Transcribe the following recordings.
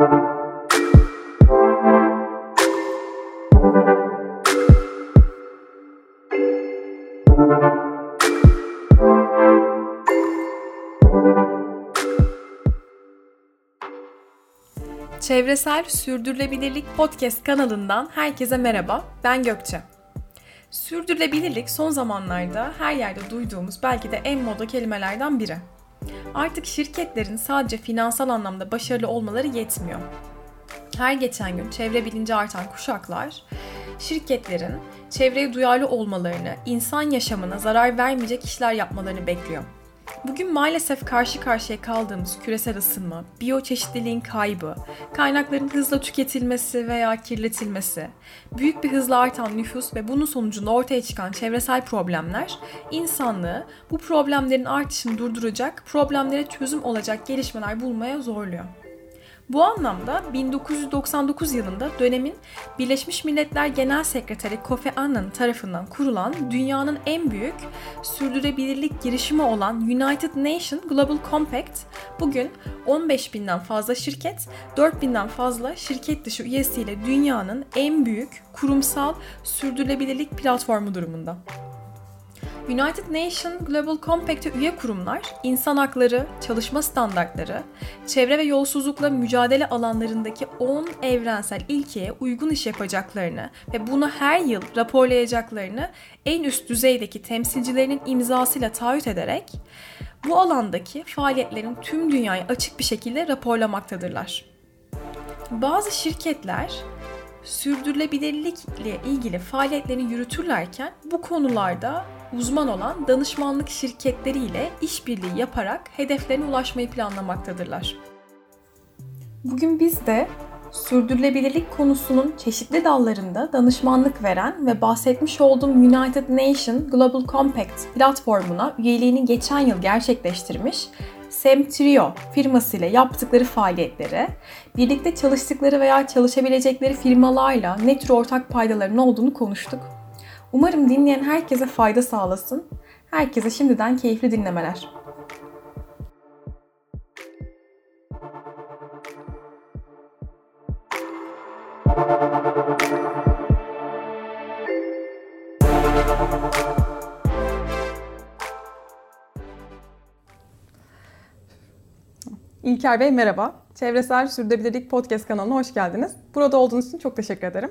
Çevresel Sürdürülebilirlik Podcast kanalından herkese merhaba. Ben Gökçe. Sürdürülebilirlik son zamanlarda her yerde duyduğumuz belki de en moda kelimelerden biri. Artık şirketlerin sadece finansal anlamda başarılı olmaları yetmiyor. Her geçen gün çevre bilinci artan kuşaklar, şirketlerin çevreye duyarlı olmalarını, insan yaşamına zarar vermeyecek işler yapmalarını bekliyor. Bugün maalesef karşı karşıya kaldığımız küresel ısınma, biyoçeşitliliğin kaybı, kaynakların hızla tüketilmesi veya kirletilmesi, büyük bir hızla artan nüfus ve bunun sonucunda ortaya çıkan çevresel problemler insanlığı bu problemlerin artışını durduracak, problemlere çözüm olacak gelişmeler bulmaya zorluyor. Bu anlamda 1999 yılında dönemin Birleşmiş Milletler Genel Sekreteri Kofi Annan tarafından kurulan dünyanın en büyük sürdürülebilirlik girişimi olan United Nations Global Compact bugün 15 binden fazla şirket, 4 binden fazla şirket dışı üyesiyle dünyanın en büyük kurumsal sürdürülebilirlik platformu durumunda. United Nations Global Compact'e üye kurumlar, insan hakları, çalışma standartları, çevre ve yolsuzlukla mücadele alanlarındaki 10 evrensel ilkeye uygun iş yapacaklarını ve bunu her yıl raporlayacaklarını en üst düzeydeki temsilcilerinin imzasıyla taahhüt ederek bu alandaki faaliyetlerin tüm dünyaya açık bir şekilde raporlamaktadırlar. Bazı şirketler sürdürülebilirlikle ilgili faaliyetlerini yürütürlerken bu konularda uzman olan danışmanlık şirketleriyle işbirliği yaparak hedeflerine ulaşmayı planlamaktadırlar. Bugün biz de sürdürülebilirlik konusunun çeşitli dallarında danışmanlık veren ve bahsetmiş olduğum United Nations Global Compact platformuna üyeliğini geçen yıl gerçekleştirmiş Semtrio firmasıyla yaptıkları faaliyetleri, birlikte çalıştıkları veya çalışabilecekleri firmalarla ne tür ortak paydaların olduğunu konuştuk. Umarım dinleyen herkese fayda sağlasın. Herkese şimdiden keyifli dinlemeler. İlker Bey merhaba. Çevresel Sürdürülebilirlik Podcast kanalına hoş geldiniz. Burada olduğunuz için çok teşekkür ederim.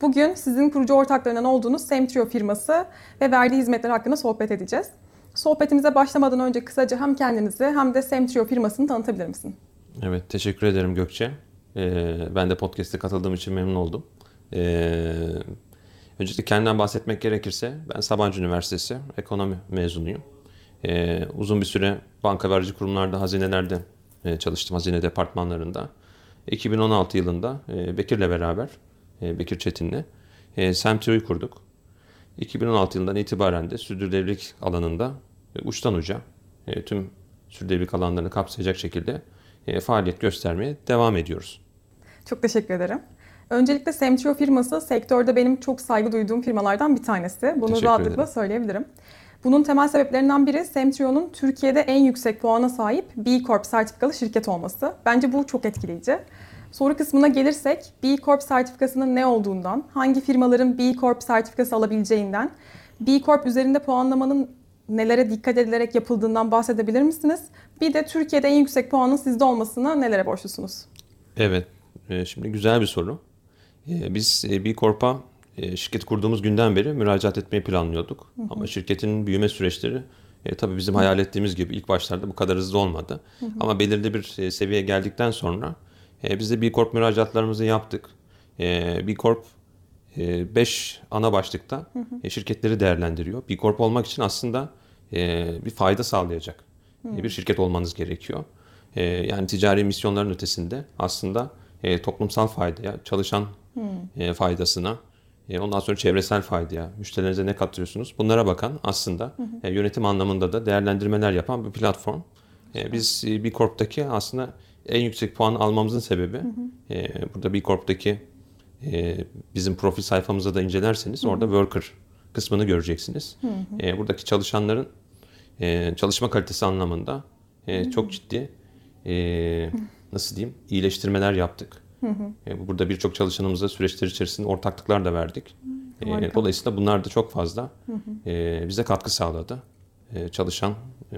Bugün sizin kurucu ortaklarından olduğunuz Semtrio firması ve verdiği hizmetler hakkında sohbet edeceğiz. Sohbetimize başlamadan önce kısaca hem kendinizi hem de Semtrio firmasını tanıtabilir misin? Evet, teşekkür ederim Gökçe. Ee, ben de podcast'e katıldığım için memnun oldum. Ee, öncelikle kendimden bahsetmek gerekirse ben Sabancı Üniversitesi ekonomi mezunuyum. Ee, uzun bir süre banka verici kurumlarda, hazinelerde çalıştım hazine departmanlarında. 2016 yılında e, Bekir'le beraber, e, Bekir Çetin'le Semtio'yu kurduk. 2016 yılından itibaren de sürdürülebilirlik alanında uçtan uca tüm sürdürülebilirlik alanlarını kapsayacak şekilde faaliyet göstermeye devam ediyoruz. Çok teşekkür ederim. Öncelikle Semtio firması sektörde benim çok saygı duyduğum firmalardan bir tanesi. Bunu rahatlıkla söyleyebilirim. Bunun temel sebeplerinden biri Semtrio'nun Türkiye'de en yüksek puana sahip B Corp sertifikalı şirket olması. Bence bu çok etkileyici. Soru kısmına gelirsek B Corp sertifikasının ne olduğundan, hangi firmaların B Corp sertifikası alabileceğinden, B Corp üzerinde puanlamanın nelere dikkat edilerek yapıldığından bahsedebilir misiniz? Bir de Türkiye'de en yüksek puanın sizde olmasına nelere borçlusunuz? Evet, e, şimdi güzel bir soru. E, biz e, B Corp'a e, şirket kurduğumuz günden beri müracaat etmeyi planlıyorduk. Hı hı. Ama şirketin büyüme süreçleri e, tabii bizim hı. hayal ettiğimiz gibi ilk başlarda bu kadar hızlı olmadı. Hı hı. Ama belirli bir e, seviyeye geldikten sonra e, biz de B Corp müracaatlarımızı yaptık. E, B Corp 5 e, ana başlıkta hı hı. E, şirketleri değerlendiriyor. B Corp olmak için aslında bir fayda sağlayacak hı. Bir şirket olmanız gerekiyor. Yani ticari misyonların ötesinde aslında toplumsal faydaya, çalışan hı. faydasına, ondan sonra çevresel faydaya, müşterilerinize ne katıyorsunuz? Bunlara bakan aslında hı hı. E, yönetim anlamında da değerlendirmeler yapan bir platform. E, biz B Corp'taki aslında en yüksek puan almamızın sebebi hı hı. burada B Corp'taki bizim profil sayfamızda da incelerseniz hı hı. orada worker kısmını göreceksiniz. Hı hı. buradaki çalışanların çalışma kalitesi anlamında hı hı. çok ciddi nasıl diyeyim iyileştirmeler yaptık. Hı hı. Burada birçok çalışanımıza süreçler içerisinde ortaklıklar da verdik. Harika. Dolayısıyla bunlar da çok fazla hı hı. bize katkı sağladı. Çalışan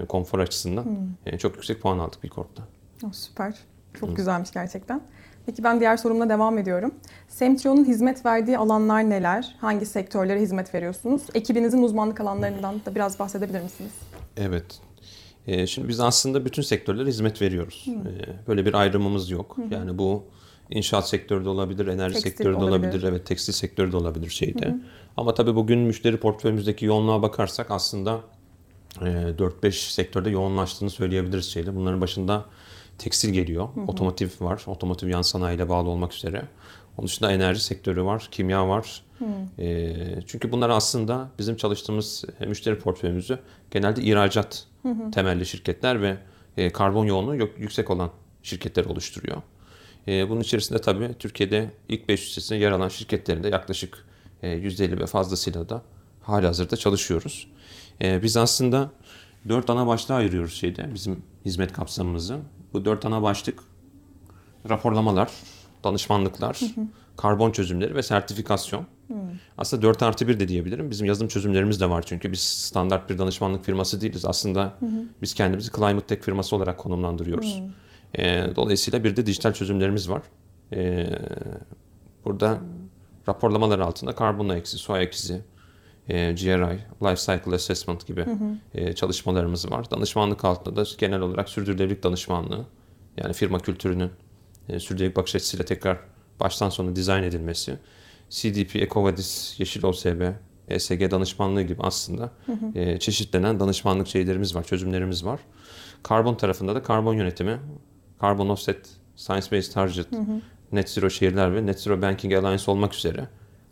konfor açısından hı. çok yüksek puan aldık bir korkta. Oh, süper. Çok hı. güzelmiş gerçekten. Peki ben diğer sorumla devam ediyorum. Semtrion'un hizmet verdiği alanlar neler? Hangi sektörlere hizmet veriyorsunuz? Ekibinizin uzmanlık alanlarından da biraz bahsedebilir misiniz? Evet. Şimdi biz aslında bütün sektörlere hizmet veriyoruz. Ee, böyle bir ayrımımız yok. Hı. Yani bu inşaat sektörü de olabilir, enerji tekstil sektörü de olabilir. olabilir, evet tekstil sektörü de olabilir şeyde. Hı hı. Ama tabii bugün müşteri portföyümüzdeki yoğunluğa bakarsak aslında 4-5 e, sektörde yoğunlaştığını söyleyebiliriz şeyde. Bunların başında tekstil geliyor. Hı hı. Otomotiv var. Otomotiv yan sanayiyle bağlı olmak üzere. Onun dışında enerji sektörü var, kimya var. E, çünkü bunlar aslında bizim çalıştığımız e, müşteri portföyümüzü genelde ihracat hı hı. temelli şirketler ve e, karbon yoğunluğu yüksek olan şirketler oluşturuyor. E, bunun içerisinde tabii Türkiye'de ilk 500 listesinde yer alan şirketlerin de yaklaşık e, %50 ve fazlasıyla da hali hazırda çalışıyoruz. E, biz aslında dört ana başlığa ayırıyoruz şeyde bizim hizmet kapsamımızı. Bu dört ana başlık raporlamalar, danışmanlıklar, hı hı. karbon çözümleri ve sertifikasyon. Hı. Aslında 4 artı 1 de diyebilirim. Bizim yazılım çözümlerimiz de var çünkü biz standart bir danışmanlık firması değiliz. Aslında hı hı. biz kendimizi Climate Tech firması olarak konumlandırıyoruz. Hı. E, dolayısıyla bir de dijital çözümlerimiz var. E, burada raporlamalar altında karbon ayak izi, su ayak izi, e, GRI, Life Cycle Assessment gibi hı hı. E, çalışmalarımız var. Danışmanlık altında da genel olarak sürdürülebilirlik danışmanlığı, yani firma kültürünün e, sürdürülebilirlik bakış açısıyla tekrar baştan sona dizayn edilmesi, CDP, EcoVadis, Yeşil OSB, ESG danışmanlığı gibi aslında hı hı. E, çeşitlenen danışmanlık şeylerimiz var, çözümlerimiz var. Karbon tarafında da karbon yönetimi, karbon offset, science based target, hı hı. net zero şehirler ve net zero banking alliance olmak üzere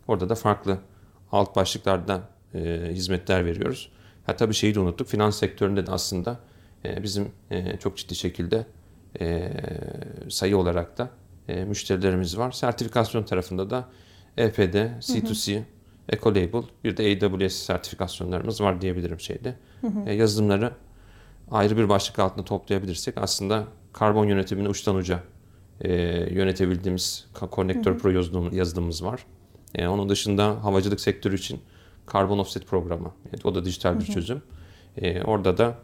orada da farklı alt başlıklarda e, hizmetler veriyoruz. Ha tabii şeyi de unuttuk. Finans sektöründe de aslında e, bizim e, çok ciddi şekilde e, sayı olarak da e, müşterilerimiz var. Sertifikasyon tarafında da EPD, C2C, hı hı. Ecolabel, bir de AWS sertifikasyonlarımız var diyebilirim şeyde. Hı hı. E, yazılımları ayrı bir başlık altında toplayabilirsek aslında karbon yönetimini uçtan uca e, yönetebildiğimiz Connector. Pro yazılımımız var. E, onun dışında havacılık sektörü için karbon offset programı. Evet, o da dijital bir hı hı. çözüm. E, orada da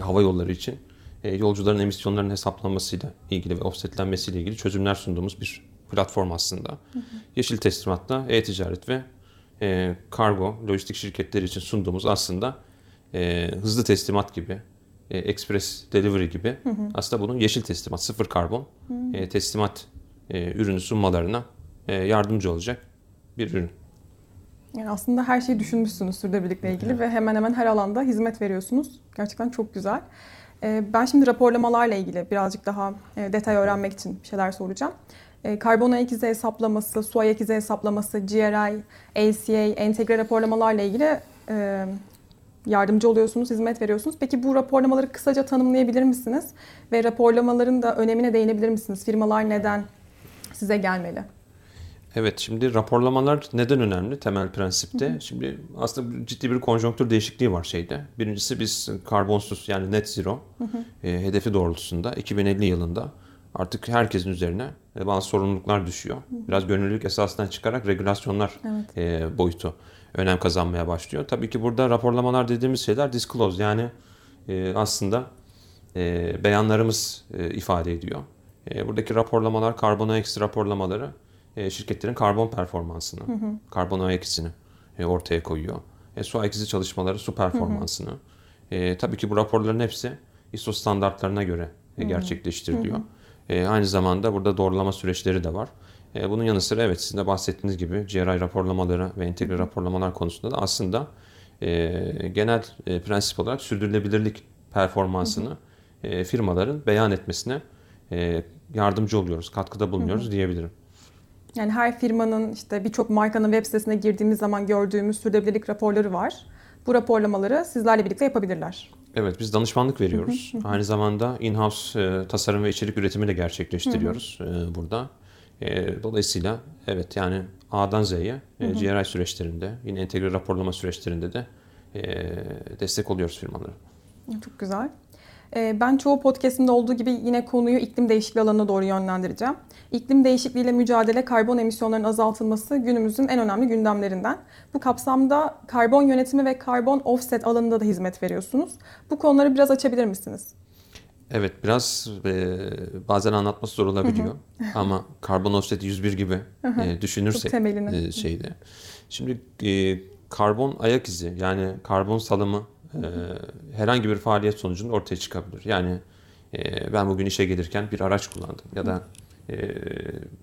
hava yolları için e, yolcuların emisyonlarının hesaplanmasıyla ilgili ve offsetlenmesiyle ilgili çözümler sunduğumuz bir platform aslında. Hı hı. Yeşil teslimatta e-ticaret ve e, kargo, lojistik şirketleri için sunduğumuz aslında e, hızlı teslimat gibi, e, express delivery gibi hı hı. aslında bunun yeşil teslimat, sıfır karbon hı. E, teslimat e, ürünü sunmalarına e, yardımcı olacak bir ürün. Yani aslında her şeyi düşünmüşsünüz sürdürülebilirlikle ilgili evet. ve hemen hemen her alanda hizmet veriyorsunuz. Gerçekten çok güzel. Ee, ben şimdi raporlamalarla ilgili birazcık daha e, detay öğrenmek için bir şeyler soracağım. Ee, karbon ayak izi hesaplaması, su ayak izi hesaplaması, GRI, LCA, entegre raporlamalarla ilgili e, yardımcı oluyorsunuz, hizmet veriyorsunuz. Peki bu raporlamaları kısaca tanımlayabilir misiniz? Ve raporlamaların da önemine değinebilir misiniz? Firmalar neden size gelmeli? Evet şimdi raporlamalar neden önemli temel prensipte? Hı hı. Şimdi aslında ciddi bir konjonktür değişikliği var şeyde. Birincisi biz karbonsuz yani net zero hı hı. E, hedefi doğrultusunda 2050 yılında artık herkesin üzerine e, bazı sorumluluklar düşüyor. Hı hı. Biraz gönüllülük esasından çıkarak regülasyonlar evet. e, boyutu önem kazanmaya başlıyor. Tabii ki burada raporlamalar dediğimiz şeyler disclose yani e, aslında e, beyanlarımız e, ifade ediyor. E, buradaki raporlamalar, karbona eksi raporlamaları e, şirketlerin karbon performansını, hı hı. karbon ayak izini e, ortaya koyuyor. E, su ayak izi çalışmaları su performansını. Hı hı. E, tabii ki bu raporların hepsi ISO standartlarına göre e, gerçekleştiriliyor. Hı hı. E, aynı zamanda burada doğrulama süreçleri de var. E, bunun yanı sıra evet sizin de bahsettiğiniz gibi GRI raporlamaları ve entegre raporlamalar konusunda da aslında e, genel e, prensip olarak sürdürülebilirlik performansını firmaların beyan etmesine yardımcı oluyoruz, katkıda bulunuyoruz diyebilirim. Yani her firmanın işte birçok markanın web sitesine girdiğimiz zaman gördüğümüz sürdürülebilirlik raporları var. Bu raporlamaları sizlerle birlikte yapabilirler. Evet biz danışmanlık veriyoruz. Aynı zamanda in-house tasarım ve içerik üretimi de gerçekleştiriyoruz burada. E, dolayısıyla evet yani A'dan Z'ye e, GRI süreçlerinde yine entegre raporlama süreçlerinde de e, destek oluyoruz firmalara. Çok güzel. Ee, ben çoğu podcastimde olduğu gibi yine konuyu iklim değişikliği alanına doğru yönlendireceğim. İklim değişikliğiyle mücadele, karbon emisyonlarının azaltılması günümüzün en önemli gündemlerinden. Bu kapsamda karbon yönetimi ve karbon offset alanında da hizmet veriyorsunuz. Bu konuları biraz açabilir misiniz? Evet biraz e, bazen anlatması zor olabiliyor. Ama karbon offset 101 gibi e, düşünürsek e, şeyde. Şimdi e, karbon ayak izi yani karbon salımı e, herhangi bir faaliyet sonucunda ortaya çıkabilir. Yani e, ben bugün işe gelirken bir araç kullandım ya da e,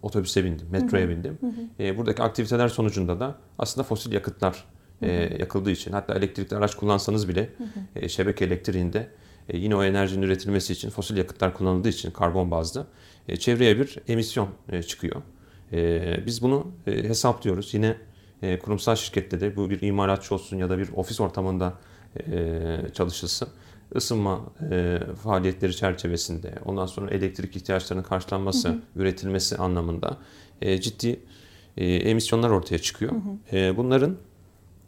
otobüse bindim, metroya bindim. E, buradaki aktiviteler sonucunda da aslında fosil yakıtlar e, yakıldığı için hatta elektrikli araç kullansanız bile e, şebeke elektriğinde e, yine o enerjinin üretilmesi için fosil yakıtlar kullanıldığı için karbon bazlı e, çevreye bir emisyon e, çıkıyor. E, biz bunu e, hesaplıyoruz. Yine e, kurumsal şirkette de bu bir imalatçı olsun ya da bir ofis ortamında e, çalışılsın ısınma e, faaliyetleri çerçevesinde ondan sonra elektrik ihtiyaçlarının karşılanması, hı hı. üretilmesi anlamında e, ciddi e, emisyonlar ortaya çıkıyor. Hı hı. E, bunların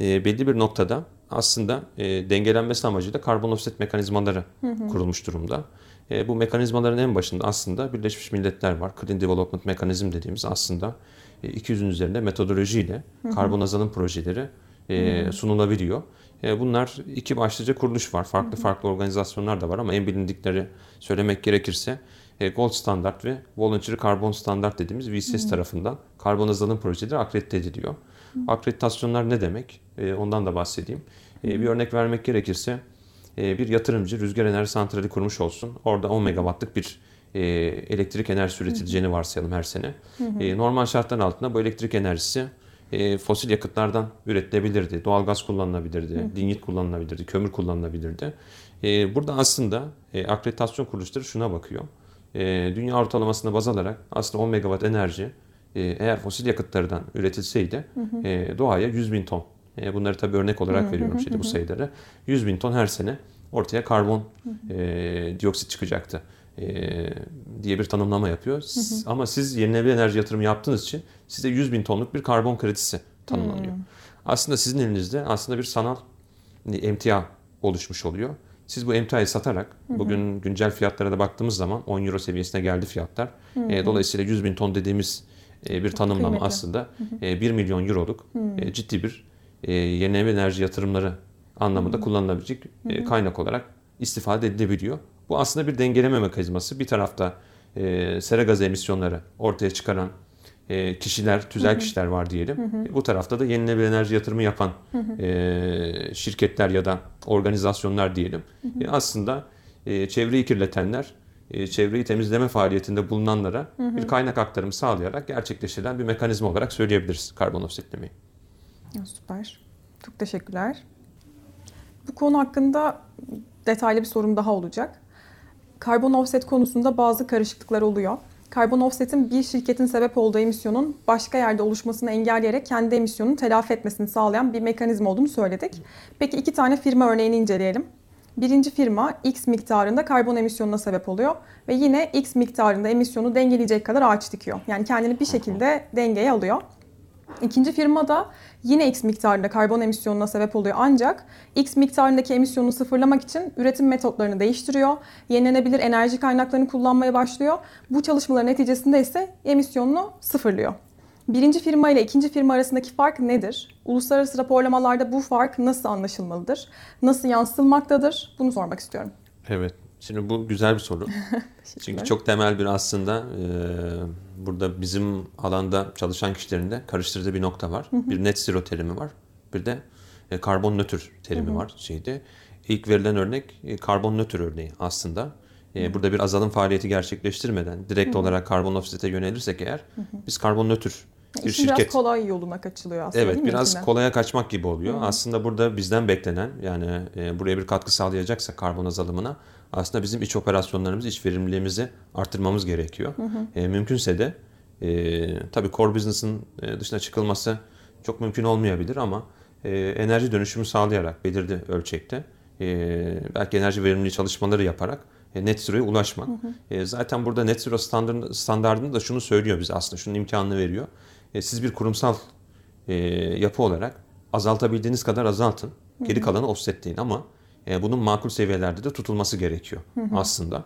e, belli bir noktada aslında e, dengelenmesi amacıyla karbon offset mekanizmaları hı hı. kurulmuş durumda. E, bu mekanizmaların en başında aslında Birleşmiş Milletler var. Clean Development Mekanizm dediğimiz aslında e, 200'ün üzerinde metodolojiyle hı hı. karbon azalım projeleri e, sunulabiliyor. E, bunlar iki başlıca kuruluş var. Farklı farklı organizasyonlar da var ama en bilindikleri söylemek gerekirse e, Gold Standard ve Voluntary Carbon Standard dediğimiz VCS tarafından karbon azalım projeleri akredite ediliyor. Akreditasyonlar ne demek? E, ondan da bahsedeyim. Bir örnek vermek gerekirse bir yatırımcı rüzgar enerji santrali kurmuş olsun. Orada 10 megawattlık bir elektrik enerjisi üretileceğini varsayalım her sene. Normal şartlar altında bu elektrik enerjisi e, fosil yakıtlardan üretilebilirdi. Doğalgaz kullanılabilirdi, Hı. kullanılabilirdi, kömür kullanılabilirdi. E, burada aslında e, akreditasyon kuruluşları şuna bakıyor. E, dünya ortalamasına baz alarak aslında 10 megawatt enerji e, eğer fosil yakıtlardan üretilseydi hı E, doğaya 100 bin ton. E, bunları tabii örnek olarak hı veriyorum şimdi bu sayıları. 100 bin ton her sene ortaya karbon E, dioksit çıkacaktı e, diye bir tanımlama yapıyor. Hı hı. Ama siz yenilenebilir enerji yatırımı yaptığınız için size 100 bin tonluk bir karbon kredisi tanımlanıyor. Hı. Aslında sizin elinizde aslında bir sanal emtia oluşmuş oluyor. Siz bu emtiayı satarak hı hı. bugün güncel fiyatlara da baktığımız zaman 10 euro seviyesine geldi fiyatlar. Hı hı. E, dolayısıyla 100 bin ton dediğimiz e, bir tanımlama Kıymetli. aslında hı hı. E, 1 milyon euroluk e, ciddi bir e, yenilenebilir enerji yatırımları anlamında hı. kullanılabilecek e, kaynak olarak istifade edilebiliyor. Bu aslında bir dengeleme mekanizması. Bir tarafta e, sera gazı emisyonları ortaya çıkaran e, kişiler, tüzel hı hı. kişiler var diyelim. Hı hı. Bu tarafta da yenilenebilir enerji yatırımı yapan hı hı. E, şirketler ya da organizasyonlar diyelim. Hı hı. E, aslında e, çevreyi kirletenler, e, çevreyi temizleme faaliyetinde bulunanlara hı hı. bir kaynak aktarımı sağlayarak gerçekleştirilen bir mekanizma olarak söyleyebiliriz karbon offsetlemeyi. Süper. Çok teşekkürler. Bu konu hakkında detaylı bir sorum daha olacak. Karbon offset konusunda bazı karışıklıklar oluyor. Karbon offset'in bir şirketin sebep olduğu emisyonun başka yerde oluşmasını engelleyerek kendi emisyonunu telafi etmesini sağlayan bir mekanizma olduğunu söyledik. Peki iki tane firma örneğini inceleyelim. Birinci firma X miktarında karbon emisyonuna sebep oluyor ve yine X miktarında emisyonu dengeleyecek kadar ağaç dikiyor. Yani kendini bir şekilde dengeye alıyor. İkinci firma da yine X miktarında karbon emisyonuna sebep oluyor ancak X miktarındaki emisyonu sıfırlamak için üretim metotlarını değiştiriyor. Yenilenebilir enerji kaynaklarını kullanmaya başlıyor. Bu çalışmaların neticesinde ise emisyonunu sıfırlıyor. Birinci firma ile ikinci firma arasındaki fark nedir? Uluslararası raporlamalarda bu fark nasıl anlaşılmalıdır? Nasıl yansıtılmaktadır? Bunu sormak istiyorum. Evet. Şimdi bu güzel bir soru. Çünkü çok temel bir aslında e, burada bizim alanda çalışan kişilerin de karıştırdığı bir nokta var. Bir net zero terimi var. Bir de e, karbon nötr terimi var şeyde. İlk verilen örnek e, karbon nötr örneği aslında. E, burada bir azalım faaliyeti gerçekleştirmeden direkt olarak karbon offset'e yönelirsek eğer biz karbon nötr bir İşin şirket. biraz kolay yoluna kaçılıyor aslında Evet biraz içine? kolaya kaçmak gibi oluyor. Hı-hı. Aslında burada bizden beklenen yani e, buraya bir katkı sağlayacaksa karbon azalımına aslında bizim iç operasyonlarımızı, iç verimliliğimizi arttırmamız gerekiyor. Hı hı. E, mümkünse de e, tabii core business'ın e, dışına çıkılması çok mümkün olmayabilir ama e, enerji dönüşümü sağlayarak belirli ölçekte e, belki enerji verimliliği çalışmaları yaparak e, net zero'ya ulaşmak. Hı hı. E, zaten burada net zero standart, standartında da şunu söylüyor bize aslında şunun imkanını veriyor. E, siz bir kurumsal e, yapı olarak azaltabildiğiniz kadar azaltın. Geri kalanı offsetleyin ama e, bunun makul seviyelerde de tutulması gerekiyor aslında.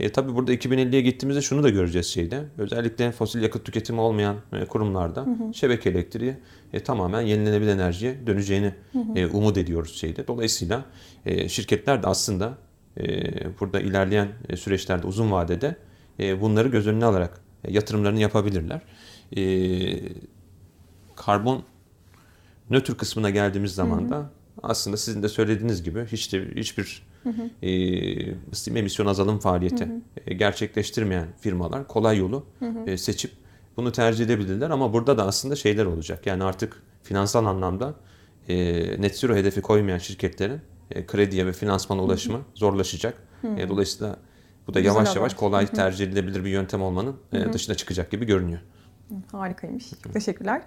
E, tabii burada 2050'ye gittiğimizde şunu da göreceğiz şeyde. Özellikle fosil yakıt tüketimi olmayan e, kurumlarda hı hı. şebeke elektriği e, tamamen yenilenebilir enerjiye döneceğini hı hı. E, umut ediyoruz şeyde. Dolayısıyla e, şirketler de aslında e, burada ilerleyen e, süreçlerde uzun vadede e, bunları göz önüne alarak e, yatırımlarını yapabilirler. E, karbon nötr kısmına geldiğimiz zaman da aslında sizin de söylediğiniz gibi hiç de hiçbir hı hı. E, emisyon azalım faaliyeti hı hı. E, gerçekleştirmeyen firmalar kolay yolu hı hı. E, seçip bunu tercih edebilirler ama burada da aslında şeyler olacak. Yani artık finansal anlamda e, net zero hedefi koymayan şirketlerin e, krediye ve finansmana ulaşımı hı hı. zorlaşacak. Hı hı. E, dolayısıyla bu da Güzel yavaş yavaş kolay hı hı. tercih edilebilir bir yöntem olmanın hı hı. dışına çıkacak gibi görünüyor. Harikaymış. Teşekkürler.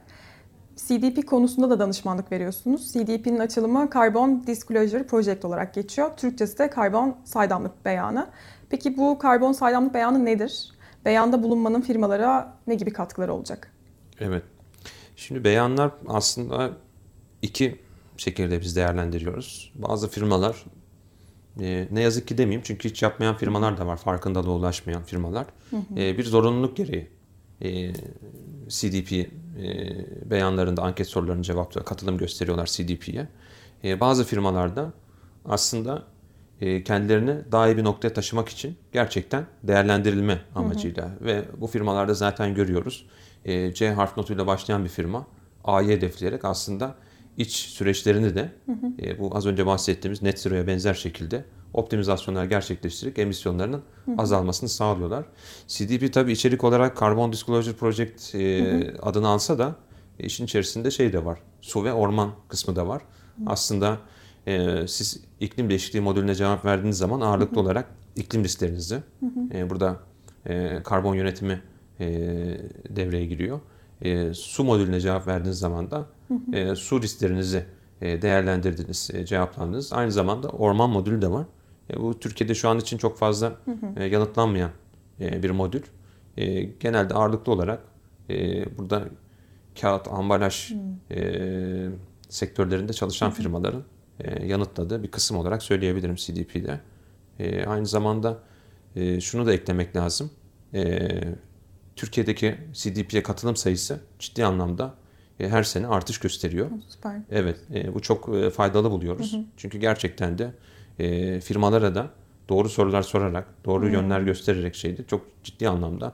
CDP konusunda da danışmanlık veriyorsunuz. CDP'nin açılımı Carbon Disclosure Project olarak geçiyor. Türkçesi de karbon saydamlık beyanı. Peki bu karbon saydamlık beyanı nedir? Beyanda bulunmanın firmalara ne gibi katkıları olacak? Evet. Şimdi beyanlar aslında iki şekilde biz değerlendiriyoruz. Bazı firmalar e, ne yazık ki demeyeyim çünkü hiç yapmayan firmalar da var. Farkındalığa ulaşmayan firmalar. Hı hı. E, bir zorunluluk gereği e, CDP e, beyanlarında anket sorularını cevaplıyor, katılım gösteriyorlar CDP'ye. E, bazı firmalarda aslında e, kendilerini daha iyi bir noktaya taşımak için gerçekten değerlendirilme amacıyla hı hı. ve bu firmalarda zaten görüyoruz. E, C harf notuyla başlayan bir firma A'yı hedefleyerek aslında iç süreçlerini de hı hı. E, bu az önce bahsettiğimiz net zero'ya benzer şekilde optimizasyonlar gerçekleştirerek emisyonlarının hı hı. azalmasını sağlıyorlar. CDP tabi içerik olarak Carbon Disclosure Project e, hı hı. adını alsa da işin içerisinde şey de var. Su ve orman kısmı da var. Hı. Aslında e, siz iklim değişikliği modülüne cevap verdiğiniz zaman ağırlıklı hı hı. olarak iklim risklerinizi hı hı. E, burada e, karbon yönetimi e, devreye giriyor. E, su modülüne cevap verdiğiniz zaman da. E, su risklerinizi e, değerlendirdiniz, e, cevaplandınız. Aynı zamanda orman modülü de var. E, bu Türkiye'de şu an için çok fazla. E, yanıtlanmayan e, bir modül. E, genelde ağırlıklı olarak e, burada kağıt, ambalaj e, sektörlerinde çalışan firmaların e, yanıtladığı bir kısım olarak söyleyebilirim CDP'de. E, aynı zamanda e, şunu da eklemek lazım. E, Türkiye'deki CDP'ye katılım sayısı ciddi anlamda e, her sene artış gösteriyor. Süper. Evet, e, bu çok e, faydalı buluyoruz. Hı hı. Çünkü gerçekten de firmalara da doğru sorular sorarak, doğru hmm. yönler göstererek şeydi çok ciddi anlamda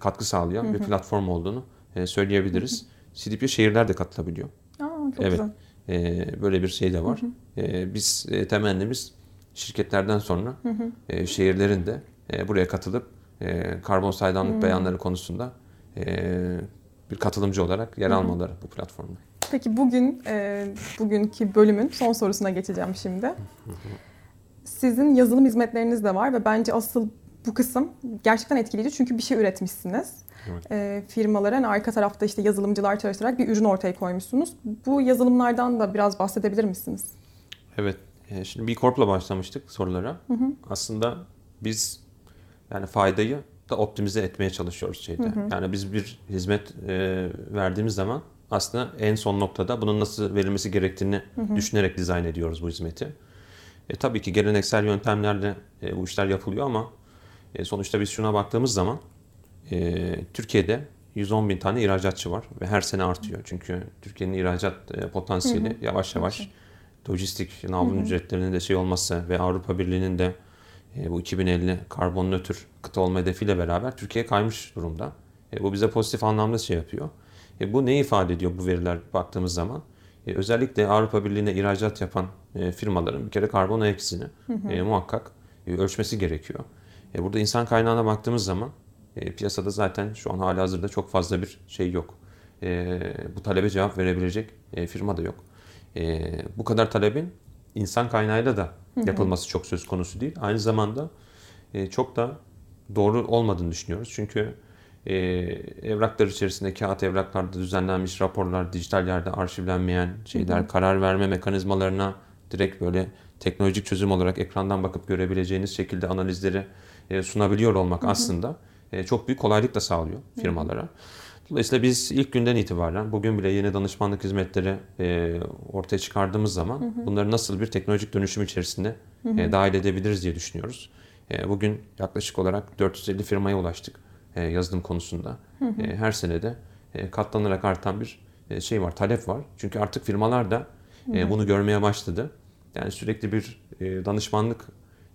katkı sağlayan hmm. bir platform olduğunu söyleyebiliriz. Hmm. CDP şehirler de katılabiliyor. Aa, çok evet. güzel. Böyle bir şey de var. Hmm. E, biz temennimiz şirketlerden sonra hmm. e, şehirlerin de buraya katılıp e, karbon saydamlık hmm. beyanları konusunda e, bir katılımcı olarak yer almaları bu platformda. Peki bugün e, bugünkü bölümün son sorusuna geçeceğim şimdi. Sizin yazılım hizmetleriniz de var ve bence asıl bu kısım gerçekten etkileyici çünkü bir şey üretmişsiniz. Evet. E, firmaların arka tarafta işte yazılımcılar çalıştırarak bir ürün ortaya koymuşsunuz. Bu yazılımlardan da biraz bahsedebilir misiniz? Evet. E, şimdi B Corp'la başlamıştık sorulara. Hı hı. Aslında biz yani faydayı da optimize etmeye çalışıyoruz şeyde. Hı hı. Yani biz bir hizmet e, verdiğimiz zaman aslında en son noktada bunun nasıl verilmesi gerektiğini hı hı. düşünerek dizayn ediyoruz bu hizmeti. E, tabii ki geleneksel yöntemlerle e, bu işler yapılıyor ama e, sonuçta biz şuna baktığımız zaman e, Türkiye'de 110 bin tane ihracatçı var ve her sene artıyor. Çünkü Türkiye'nin ihracat e, potansiyeli hı hı. yavaş yavaş hı. lojistik navlun ücretlerinin de şey olmazsa ve Avrupa Birliği'nin de e, bu 2050 karbon nötr kıta olma hedefiyle beraber Türkiye kaymış durumda. E, bu bize pozitif anlamda şey yapıyor. E, bu ne ifade ediyor bu veriler baktığımız zaman? E, özellikle Avrupa Birliği'ne ihracat yapan e, firmaların bir kere karbon ayak izini e, muhakkak e, ölçmesi gerekiyor. E, burada insan kaynağına baktığımız zaman e, piyasada zaten şu an hala hazırda çok fazla bir şey yok. E, bu talebe cevap verebilecek e, firma da yok. E, bu kadar talebin insan kaynağıyla da yapılması çok söz konusu değil. Aynı zamanda e, çok da doğru olmadığını düşünüyoruz. Çünkü e, evraklar içerisinde kağıt evraklarda düzenlenmiş raporlar, dijital yerde arşivlenmeyen şeyler, hı hı. karar verme mekanizmalarına direkt böyle teknolojik çözüm olarak ekrandan bakıp görebileceğiniz şekilde analizleri e, sunabiliyor olmak hı hı. aslında e, çok büyük kolaylık da sağlıyor firmalara. Hı hı. Dolayısıyla biz ilk günden itibaren bugün bile yeni danışmanlık hizmetleri e, ortaya çıkardığımız zaman hı hı. bunları nasıl bir teknolojik dönüşüm içerisinde hı hı. E, dahil edebiliriz diye düşünüyoruz. E, bugün yaklaşık olarak 450 firmaya ulaştık e, yazılım konusunda. Hı hı. E, her senede e, katlanarak artan bir e, şey var, talep var. Çünkü artık firmalar da e, bunu görmeye başladı. Yani sürekli bir e, danışmanlık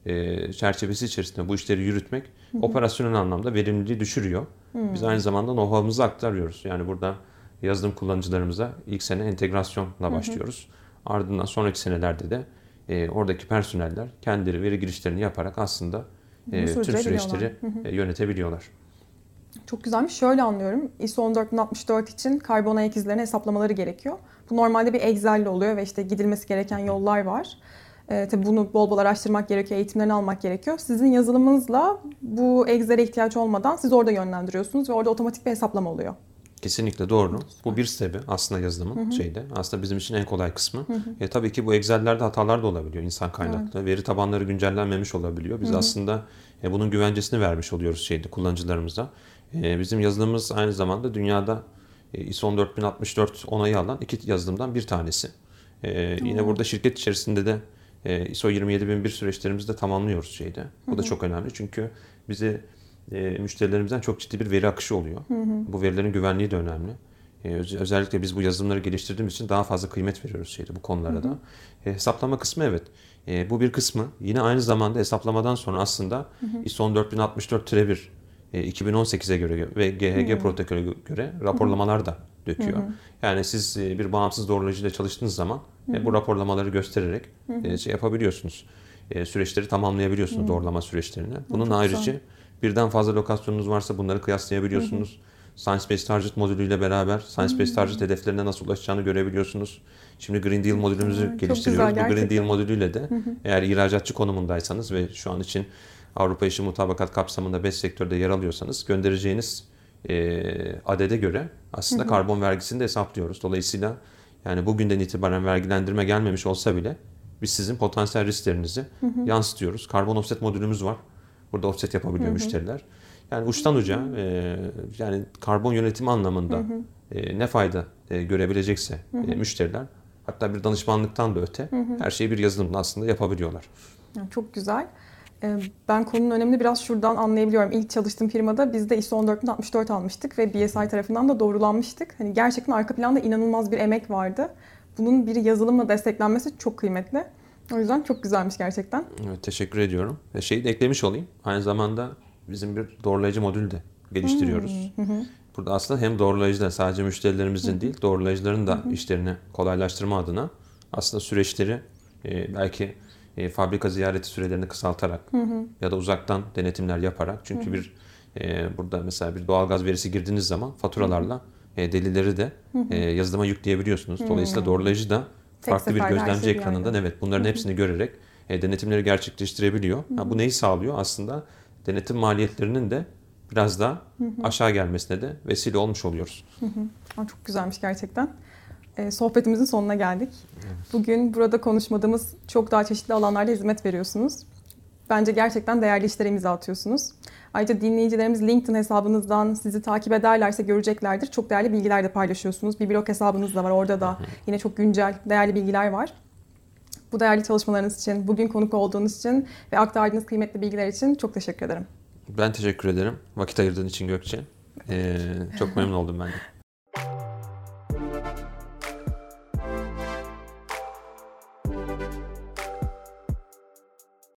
e, çerçevesi içerisinde bu işleri yürütmek hı hı. operasyonel anlamda verimliliği düşürüyor. Hı. Biz aynı zamanda know-how'ımızı aktarıyoruz. Yani burada yazılım kullanıcılarımıza ilk sene entegrasyonla başlıyoruz. Hı hı. Ardından sonraki senelerde de e, oradaki personeller kendileri veri girişlerini yaparak aslında e, tüm süreçleri hı hı. E, yönetebiliyorlar. Çok güzelmiş. Şöyle anlıyorum. ISO 14064 için karbon ayak izlerini hesaplamaları gerekiyor. Bu normalde bir Excel'le oluyor ve işte gidilmesi gereken yollar var. E, tabii bunu bol bol araştırmak gerekiyor, eğitimlerini almak gerekiyor. Sizin yazılımınızla bu Excel'e ihtiyaç olmadan siz orada yönlendiriyorsunuz ve orada otomatik bir hesaplama oluyor. Kesinlikle doğru. Bu bir sebebi aslında yazılımın hı hı. şeyde. Aslında bizim için en kolay kısmı. Hı hı. E, tabii ki bu Excel'lerde hatalar da olabiliyor insan kaynaklı. Evet. Veri tabanları güncellenmemiş olabiliyor. Biz hı hı. aslında e, bunun güvencesini vermiş oluyoruz şeyde kullanıcılarımıza. E, bizim yazılımımız aynı zamanda dünyada e, ISO 14064 onayı alan iki yazılımdan bir tanesi. E, yine burada şirket içerisinde de e, ISO 27001 süreçlerimizi de tamamlıyoruz şeyde. Bu da çok önemli çünkü bizi e, müşterilerimizden çok ciddi bir veri akışı oluyor. Hı hı. Bu verilerin güvenliği de önemli. E, özellikle biz bu yazılımları geliştirdiğimiz için daha fazla kıymet veriyoruz şeyde bu konulara hı hı. da. E, hesaplama kısmı evet. E, bu bir kısmı. Yine aynı zamanda hesaplamadan sonra aslında hı hı. ISO 14064-1 e, 2018'e göre ve GHG protokolü göre raporlamalar da döküyor. Hı hı. Yani siz e, bir bağımsız doğrulayıcıyla çalıştığınız zaman hı hı. bu raporlamaları göstererek hı hı. şey yapabiliyorsunuz. Süreçleri tamamlayabiliyorsunuz hı. doğrulama süreçlerini. Bunun Çok ayrıca güzel. birden fazla lokasyonunuz varsa bunları kıyaslayabiliyorsunuz. Hı hı. Science Based Target modülüyle beraber Science Based Target hedeflerine nasıl ulaşacağını görebiliyorsunuz. Şimdi Green Deal modülümüzü hı, geliştiriyoruz. Güzel, Bu Green Deal modülüyle de hı hı. eğer ihracatçı konumundaysanız ve şu an için Avrupa İşi Mutabakat kapsamında 5 sektörde yer alıyorsanız göndereceğiniz e, adede göre aslında hı hı. karbon vergisini de hesaplıyoruz. Dolayısıyla yani bugünden itibaren vergilendirme gelmemiş olsa bile biz sizin potansiyel risklerinizi hı hı. yansıtıyoruz. Karbon offset modülümüz var. Burada offset yapabiliyor hı hı. müşteriler. Yani uçtan uca e, yani karbon yönetimi anlamında hı hı. E, ne fayda e, görebilecekse hı hı. E, müşteriler hatta bir danışmanlıktan da öte hı hı. her şeyi bir yazılımla aslında yapabiliyorlar. Çok güzel. Ee, ben konunun önemini biraz şuradan anlayabiliyorum. İlk çalıştığım firmada biz de ISO 14064 almıştık ve BSI tarafından da doğrulanmıştık. Hani gerçekten arka planda inanılmaz bir emek vardı. Bunun bir yazılımla desteklenmesi çok kıymetli. O yüzden çok güzelmiş gerçekten. Evet, teşekkür ediyorum. Ve şeyi de eklemiş olayım. Aynı zamanda bizim bir doğrulayıcı modül de geliştiriyoruz. Hmm. Burada aslında hem doğrulayıcı da sadece müşterilerimizin değil, doğrulayıcıların da işlerini kolaylaştırma adına aslında süreçleri e, belki e, fabrika ziyareti sürelerini kısaltarak hı hı. ya da uzaktan denetimler yaparak çünkü hı hı. bir e, burada mesela bir doğalgaz verisi girdiğiniz zaman faturalarla e, delilleri de. E, yazılıma yükleyebiliyorsunuz. Dolayısıyla doğrulayıcı da farklı bir gözlemci şey ekranından evet bunların hepsini görerek e, denetimleri gerçekleştirebiliyor. Ha, bu neyi sağlıyor? Aslında denetim maliyetlerinin de biraz daha aşağı gelmesine de vesile olmuş oluyoruz. Hı hı. Çok güzelmiş gerçekten e, sohbetimizin sonuna geldik. Evet. Bugün burada konuşmadığımız çok daha çeşitli alanlarda hizmet veriyorsunuz. Bence gerçekten değerli işlere imza atıyorsunuz. Ayrıca dinleyicilerimiz LinkedIn hesabınızdan sizi takip ederlerse göreceklerdir. Çok değerli bilgiler de paylaşıyorsunuz. Bir blog hesabınız da var. Orada da yine çok güncel, değerli bilgiler var. Bu değerli çalışmalarınız için, bugün konuk olduğunuz için ve aktardığınız kıymetli bilgiler için çok teşekkür ederim. Ben teşekkür ederim. Vakit ayırdığın için Gökçe. Ee, çok memnun oldum ben de.